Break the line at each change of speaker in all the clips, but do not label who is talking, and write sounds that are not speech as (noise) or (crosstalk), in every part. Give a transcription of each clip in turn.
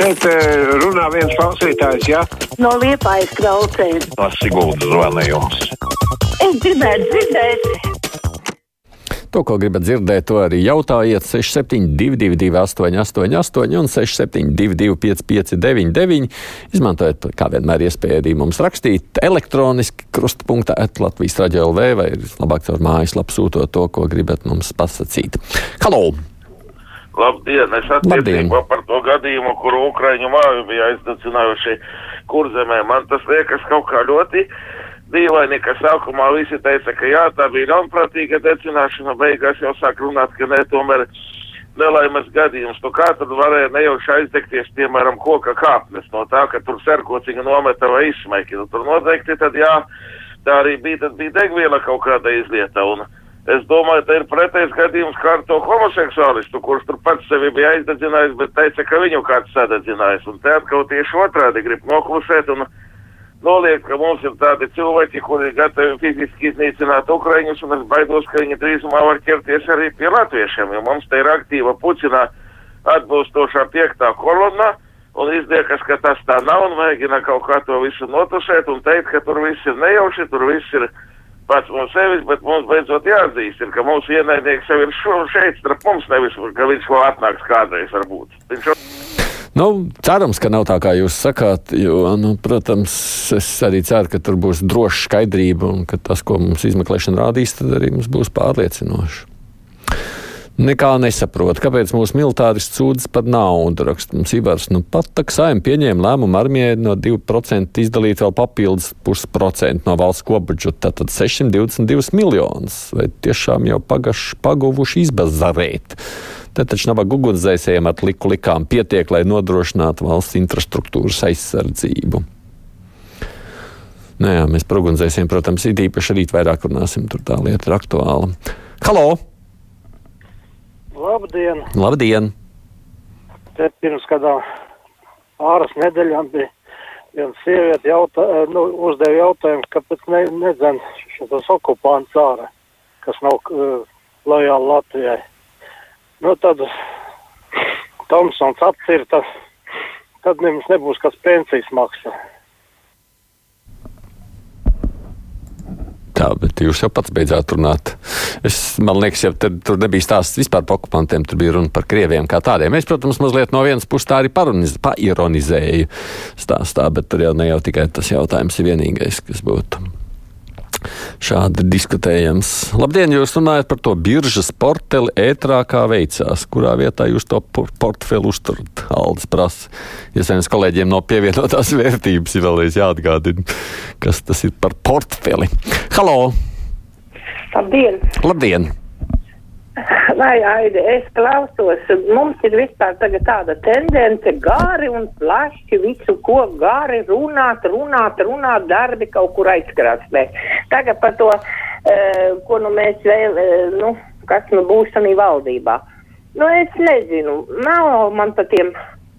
Šeit eh, runā viens klausītājs, jā?
No liepājas klausēs.
Tas Sigūda zvana jums.
Es gribētu dzirdēt.
To, ko gribat dzirdēt, to arī jautājiet 6722, 888, un 672, 559, izmantojiet, kā vienmēr, iespēju arī mums rakstīt elektroniski, krustpunktā, Latvijas raidījā LV, vai labāk caur mājaslapu sūtot to, ko gribat mums pasakīt. Halo!
Labdien! Es attiecībā par to gadījumu, kur Ukraiņu māju bija aizdedzinājuši kurzemē. Man tas liekas kaut kā ļoti dīvaini, ka sākumā visi teica, ka jā, tā bija ļaunprātīga decināšana, beigās jau sāk runāt, ka ne, tomēr nelaimes gadījums. Nu kā tad varēja nejauši aizdegties, piemēram, koka kāpnes no tā, ka tur serkociņa nometa vai izsmaiki. Nu, tur noteikti tad jā, tā arī bija, tad bija degviela kaut kāda izlieta. Un, Es domāju, ka ir pretējs gadījums kā ar to homoseksuālistu, kurš tur pats sevi bija aizdedzinājis, bet teica, ka viņu kāds sadedzinājis. Un te atkal tieši otrādi grib noklusēt un noliek, ka mums ir tādi cilvēki, kuri ir gatavi fiziski iznīcināt Ukraiņus, un es baidos, ka viņi drīzumā var ķerties arī pie latviešiem, jo mums te ir aktīva Puķina atbilstošā piektā kolonna. Un izliekas, ka tas tā nav un mēģina kaut kā to visu notusēt un teikt, ka tur viss ir nejauši, tur viss ir pats no sevis, bet mums beidzot jāatzīst, ir, ka mūsu ienaidnieks jau ir šo, šeit starp mums, nevis, ka viņš vēl atnāks kādreiz varbūt. Viņš.
Nu, cerams, ka nav tā, kā jūs sakāt, jo, nu, protams, es arī ceru, ka tur būs droša skaidrība un ka tas, ko mums izmeklēšana rādīs, tad arī mums būs pārliecinoši. Nekā nesaprot, kāpēc mūsu militāristi sūdzas par naudu. Raksta mums Ivars, nu pat saima pieņēma lēmumu armijai no 2% izdalīt vēl papildus pusprocentu no valsts kopbudžeta, tātad 622 miljonus. Vai tiešām jau pagaši paguvuši izbazarēt? Te taču nav ugunsdzēsējiem ar liku likām pietiek, lai nodrošinātu valsts infrastruktūras aizsardzību. Nē, nu mēs par ugunsdzēsējiem, protams, ir īpaši rīt vairāk runāsim, tur tā lieta ir aktuāla. Halo!
Labdien!
Labdien!
Te pirms kādām pāris nedēļām bija viena sieviete jautā, nu, uzdeva jautājumu, kāpēc ne, nedzen šis okupants ārā, kas nav uh, lojāli Latvijai. Nu, tad Tomsons atcirta, tad mums nebūs kas pensijas maksā.
Tā, bet jūs jau pats beidzāt runāt. Es, man liekas, jau tur, tur nebija stāsts vispār par okupantiem, tur bija runa par krieviem kā tādiem. Es, protams, mazliet no vienas puses tā arī paironizēju stāstā, bet tur jau ne jau tikai tas jautājums ir vienīgais, kas būtu šādi diskutējams. Labdien, jūs runājat par to biržas portfeli ētrā, kā veicās. Kurā vietā jūs to portfeli uzturat? Aldis prasa. Ja saviem kolēģiem no pievienotās (laughs) vērtības ir vēlreiz jāatgādina, kas tas ir par portfeli. Halo!
Labdien!
Labdien!
Vai, Aidi, es klausos, mums ir vispār tagad tāda tendence gāri un plaši visu, ko gāri runāt, runāt, runāt, darbi kaut kur aizkrāsnē. Tagad par to, uh, ko nu mēs vēl, uh, nu, kas nu būs sanī valdībā. Nu, es nezinu, nav man pa tiem,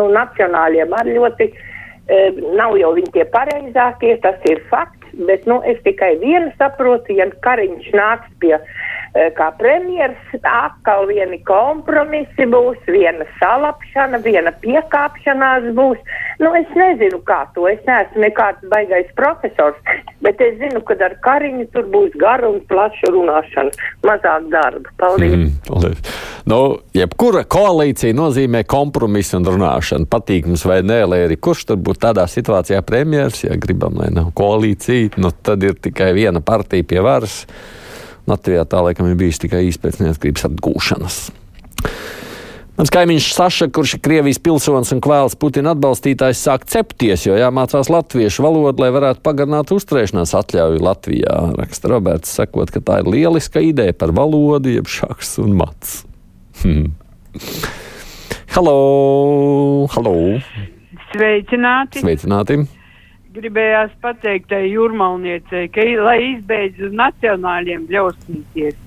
nu, nacionāļiem ar ļoti, uh, nav jau viņi tie pareizākie, tas ir fakts, bet, nu, es tikai vienu saprotu, ja Kariņš nāks pie Eh, kā premjeras, atkal vieni kompromisi būs, viena salapšana, viena piekāpšanās būs. Nu, es nezinu, kā to. Es neesmu nekāds baigais profesors, bet es zinu, ka ar Kariņu tur būs gara un plaša runāšana, mazāk darba. Paldies! Mm, paldies.
Nu, jebkura koalīcija nozīmē kompromisu un runāšanu. Patīk mums vai nē, lai arī kurš tur būtu tādā situācijā premjeras, ja gribam, lai nav koalīcija, nu, tad ir tikai viena partija pie varas. Latvijā tā laikam ir bijis tikai īsti pēc neatkarības atgūšanas. Mans kaimiņš Saša, kurš ir Krievijas pilsonis un kvēls Putina atbalstītājs, sāk cepties, jo jāmācās latviešu valodu, lai varētu pagarināt uzturēšanās atļauju Latvijā. Raksta Roberts, sakot, ka tā ir lieliska ideja par valodu, jeb šaks un mats. Hmm. Halo! Halo!
Sveicināti!
Sveicināti!
Gribējās pateikt tai jūrmalniecei, ka, lai izbeidz uz nacionāļiem bļaustīties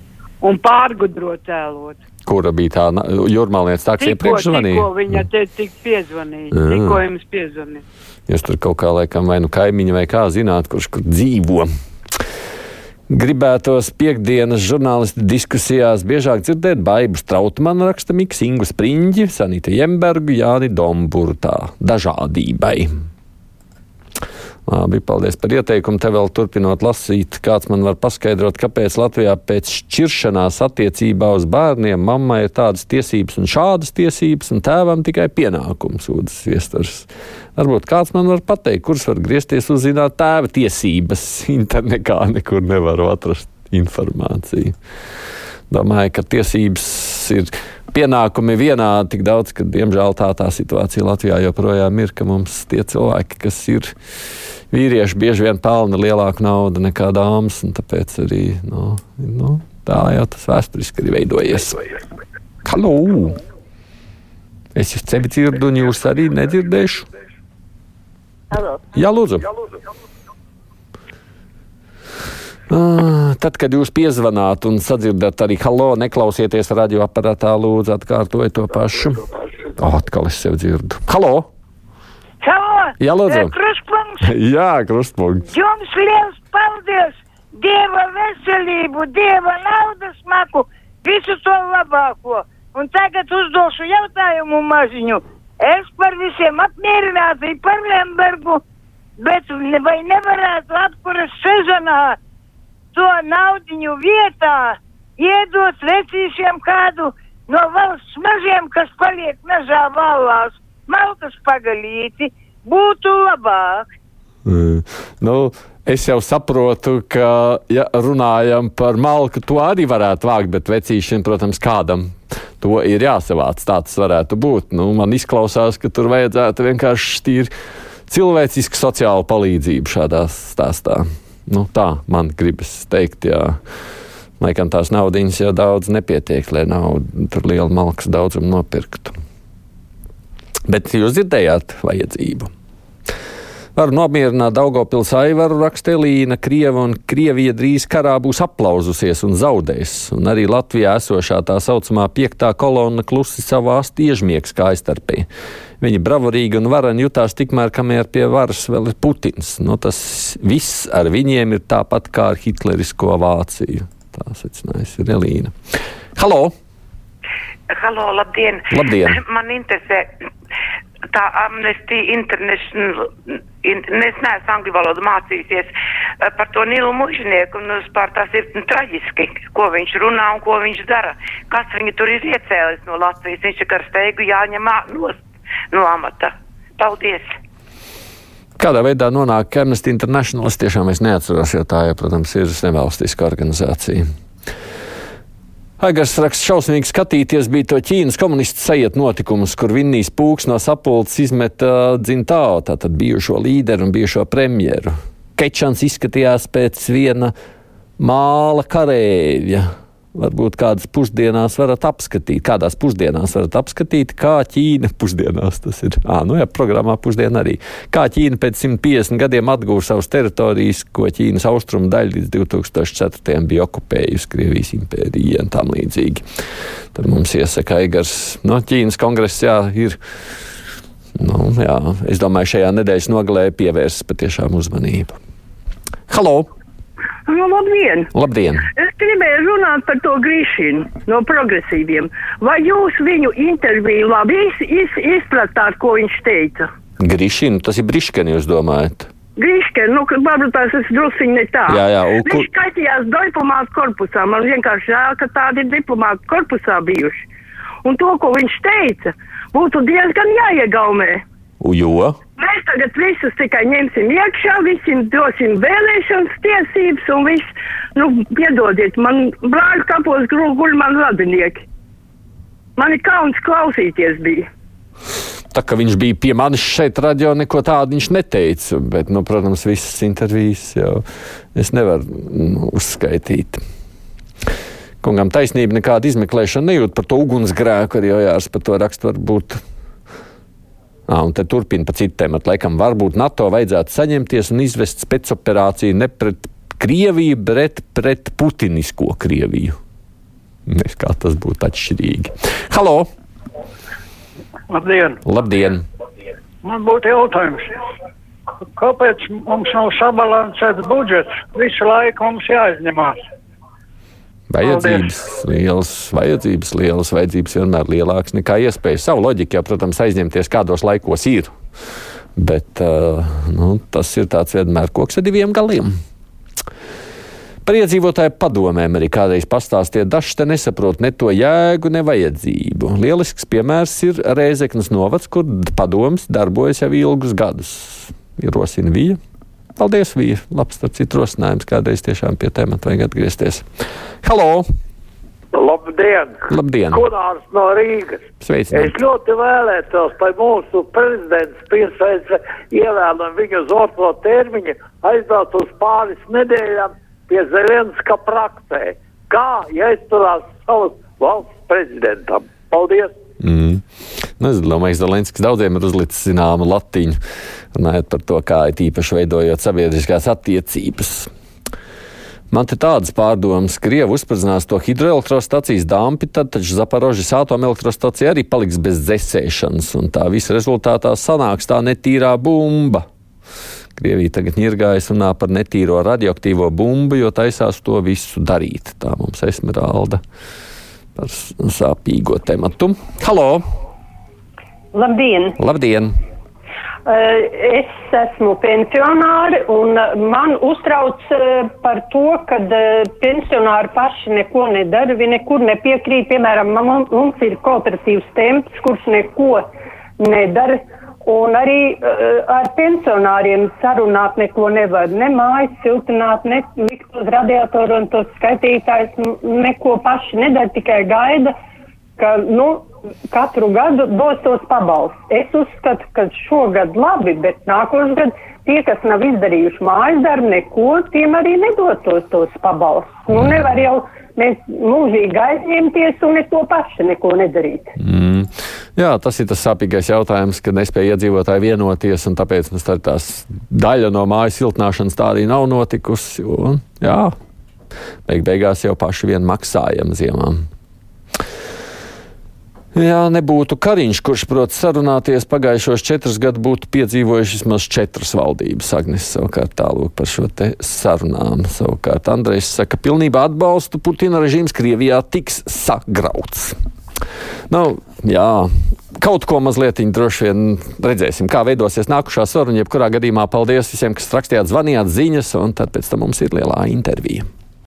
un pārgudrot tēlot.
Kura bija tā jūrmalniece, tā, kas iepriekš zvanīja?
Tikko viņa te tik piezvanīja, Jā. tikko jums piezvanīja.
Jūs tur kaut kā laikam vai nu kaimiņi vai kā zināt, kurš kur dzīvo. Gribētos piekdienas žurnālistu diskusijās biežāk dzirdēt Baibu Strautmanu raksta Miks Ingu Spriņģi, Sanita Jembergu, Jāni Domburu tā dažādībai. Labi, paldies par ieteikumu. Te vēl turpinot lasīt, kāds man var paskaidrot, kāpēc Latvijā pēc šķiršanās attiecībā uz bērniem mammai ir tādas tiesības un šādas tiesības, un tēvam tikai pienākums sūdzas viestars. Varbūt kāds man var pateikt, kurš var griezties uzzināt tēva tiesības. (laughs) Internetā nekur nevaru atrast informāciju. Domāju, ka tiesības ir pienākumi vienādi tik daudz, ka diemžēl tā tā situācija Latvijā joprojām ir, ka mums tie cilvēki, kas ir vīrieši bieži vien pelna lielāku naudu nekā dāmas, un tāpēc arī nu, nu, tā jau tas vēsturiski ir veidojies. Halo! Es jūs sevi dzirdu, un jūs arī nedzirdēšu.
Halo.
Jā, lūdzu. Jā, lūdzu. Ah, tad, kad jūs piezvanāt un sadzirdat arī halo, neklausieties radioaparātā, lūdzu, atkārtojiet to pašu. Oh, atkal es sev dzirdu. Halo!
Halo!
Jā, lūdzu.
Krustpunkts! (laughs)
Jā, krustpunkts.
Jums liels paldies! Dieva veselību, Dieva naudas smaku, visu to labāko! Un tagad uzdošu jautājumu maziņu. Es par visiem apmierināti par Lembergu, bet vai nevarētu apkuras sezonā to naudiņu vietā iedot vecīšiem kādu no valsts mažiem, kas paliek mežā valās, malkas pagalīti, būtu labāk.
Mm. Nu, es jau saprotu, ka, ja runājam par malku, to arī varētu vākt, bet vecīšiem, protams, kādam to ir jāsavāc. Tā tas varētu būt. Nu, man izklausās, ka tur vajadzētu vienkārši tīri cilvēcisku sociālu palīdzību šādā stāstā. Nu, tā man gribas teikt. Jā. Laikam tās naudas jau daudz nepietiek, lai naudu tur lielu malkas daudzumu nopirktu. Bet jūs dzirdējāt vajadzību. Varu nomierināt Daugopils Aivaru rakstelīna, Krieva un Krievija drīz karā būs aplauzusies un zaudēs, un arī Latvijā esošā tā saucamā piektā kolonna klusi savā stiežmiegs kājstarpī. Viņi bravorīgi un vareni jutās tikmēr, kamēr pie varas vēl ir Putins. Nu, tas viss ar viņiem ir tāpat kā ar hitlerisko Vāciju. Tā secinājusi Relīna. Halo!
Halo, labdien!
Labdien.
Man interesē tā Amnesty International, in, es neesmu angļu valodu mācījusies eh, par to Nilu mužnieku, un vispār tas ir traģiski, ko viņš runā un ko viņš dara. Kas viņu tur ir iecēlis no Latvijas, viņš ir ar steigu jāņem nost no amata. Paldies!
Kādā veidā nonāk Amnesty International? Es tiešām es neatceros, jo tā, ja, protams, ir nevalstiska organizācija. Aigars raksta šausmīgi skatīties, bija to Ķīnas komunistu sajiet notikumus, kur Vinnijas Pūks no sapulces izmeta dzintao, tātad bijušo līderu un bijušo premjeru. Kečans izskatījās pēc viena māla karēļa varbūt kādas pusdienās varat apskatīt, kādās pusdienās varat apskatīt, kā Ķīna (laughs) pusdienās tas ir. À, nu jā, programmā pusdiena arī. Kā Ķīna pēc 150 gadiem atgūst savas teritorijas, ko Ķīnas austrumu daļa līdz 2004. bija okupējusi Krievijas impērija un tam līdzīgi. Tad mums iesaka Eigars no Ķīnas kongress, jā, ir. Nu, jā, es domāju, šajā nedēļas nogalē pievērst patiešām uzmanību. Halo!
Nu, labdien!
Labdien!
Es gribēju runāt par to Grīšinu no progresīviem. Vai jūs viņu interviju labi iz, iz, izpratāt, ko viņš teica?
Grīšinu, tas ir Briškeni, jūs domājat?
Grīškeni, nu, varbūt tās ir drusciņi ne tā.
Jā, jā, un kur...
Viņš skaitījās diplomātu korpusā. Man vienkārši žēl, ka tādi ir diplomātu korpusā bijuši. Un to, ko viņš teica, būtu diezgan jāiegaumē.
Jo?
Mēs tagad visus tikai ņemsim iekšā, visiem dosim vēlēšanas tiesības un viss. Nu, piedodiet, man brāļu kapos guļ man radinieki. Man ir kauns klausīties bija.
Tā kā viņš bija pie manis šeit, radio neko tādu viņš neteica. Bet, nu, protams, visas intervijas jau es nevaru nu, uzskaitīt. Kungam taisnība nekāda izmeklēšana nejūt par to ugunsgrēku, arī Jārs par to rakstu varbūt un te turpina pa citu tēmu. Laikam, varbūt NATO vajadzētu saņemties un izvest spēcoperāciju ne pret Krieviju, bet pret Putinisko Krieviju. Nes kā tas būtu atšķirīgi. Halo!
Labdien!
Labdien!
Man būtu jautājums. kāpēc mums nav sabalansēts budžets? Visu laiku mums jāizņemās.
Vajadzības lielas, vajadzības lielas, vajadzības vienmēr lielākas nekā iespējas. Savu loģiku, jau, protams, aizņemties kādos laikos ir. Bet uh, nu, tas ir tāds vienmēr koks ar diviem galiem. Par iedzīvotāju padomēm arī kādreiz pastāstiet, dažs te nesaprot ne to jēgu, ne vajadzību. Lielisks piemērs ir Rēzeknas novads, kur padoms darbojas jau ilgus gadus. Ierosina Vija. Paldies, Vija. Labs tāds rosinājums, kādreiz tiešām pie tēmata vajag atgriezties. Halo!
Labdien!
Labdien.
Gunārs no Rīgas.
Sveicināti.
Es ļoti vēlētos, lai mūsu prezidents mēs ievēlam viņu uz otro termiņu aizbraukt uz pāris nedēļām pie Zelenska praksē. Kā jāizturās savas valsts prezidentam? Paldies!
Nu, es domāju, ka Zelenskis daudziem ir uzlicis zināmu latiņu, runājot par to, kā ir īpaši veidojot sabiedriskās attiecības. Man te tādas pārdomas, ka Krievi uzspridzinās to hidroelektrostacijas dampi, tad taču Zaporožas atomelektrostacija arī paliks bez dzēsēšanas, un tā visa rezultātā sanāks tā netīrā bumba. Krievija tagad ņirgājas runā par netīro radioaktīvo bumbu, jo taisās to visu darīt. Tā mums esmeralda par sāpīgo tematu. Halo!
Labdien!
Labdien!
Es esmu pensionāri un man uztrauc par to, ka pensionāri paši neko nedara, viņi nekur nepiekrīt. Piemēram, mums ir kooperatīvs temps, kurš neko nedara. Un arī ar pensionāriem sarunāt neko nevar. Ne mājas siltināt, ne likt uz radiatoru un tos skaitītājs neko paši nedara, tikai gaida, ka, nu, katru gadu dos tos pabalstus. Es uzskatu, ka šogad labi, bet nākošais gads tie, kas nav izdarījuši mājas darbu, neko, tiem arī nedotos tos pabalstus. Nu, nevar jau mēs mūžīgi aizņemties un neko paši neko nedarīt.
Mm. Jā, tas ir tas sāpīgais jautājums, ka nespēja iedzīvotāji vienoties, un tāpēc mums tā tās daļa no mājas siltināšanas tā arī nav notikusi. Un, jā, beig beigās jau paši vien maksājam ziemām. Jā, nebūtu Kariņš, kurš prot sarunāties pagājušos četrus gadus, būtu piedzīvojuši vismaz četras valdības. Agnes savukārt tālāk par šo te sarunām. Savukārt Andrejs saka, pilnībā atbalstu Putina režīms Krievijā tiks sagrauts. Nu, jā, kaut ko mazliet droši vien redzēsim, kā veidosies nākušā saruna. Jebkurā gadījumā paldies visiem, kas rakstījāt, zvanījāt ziņas, un tad pēc tam mums ir lielā intervija.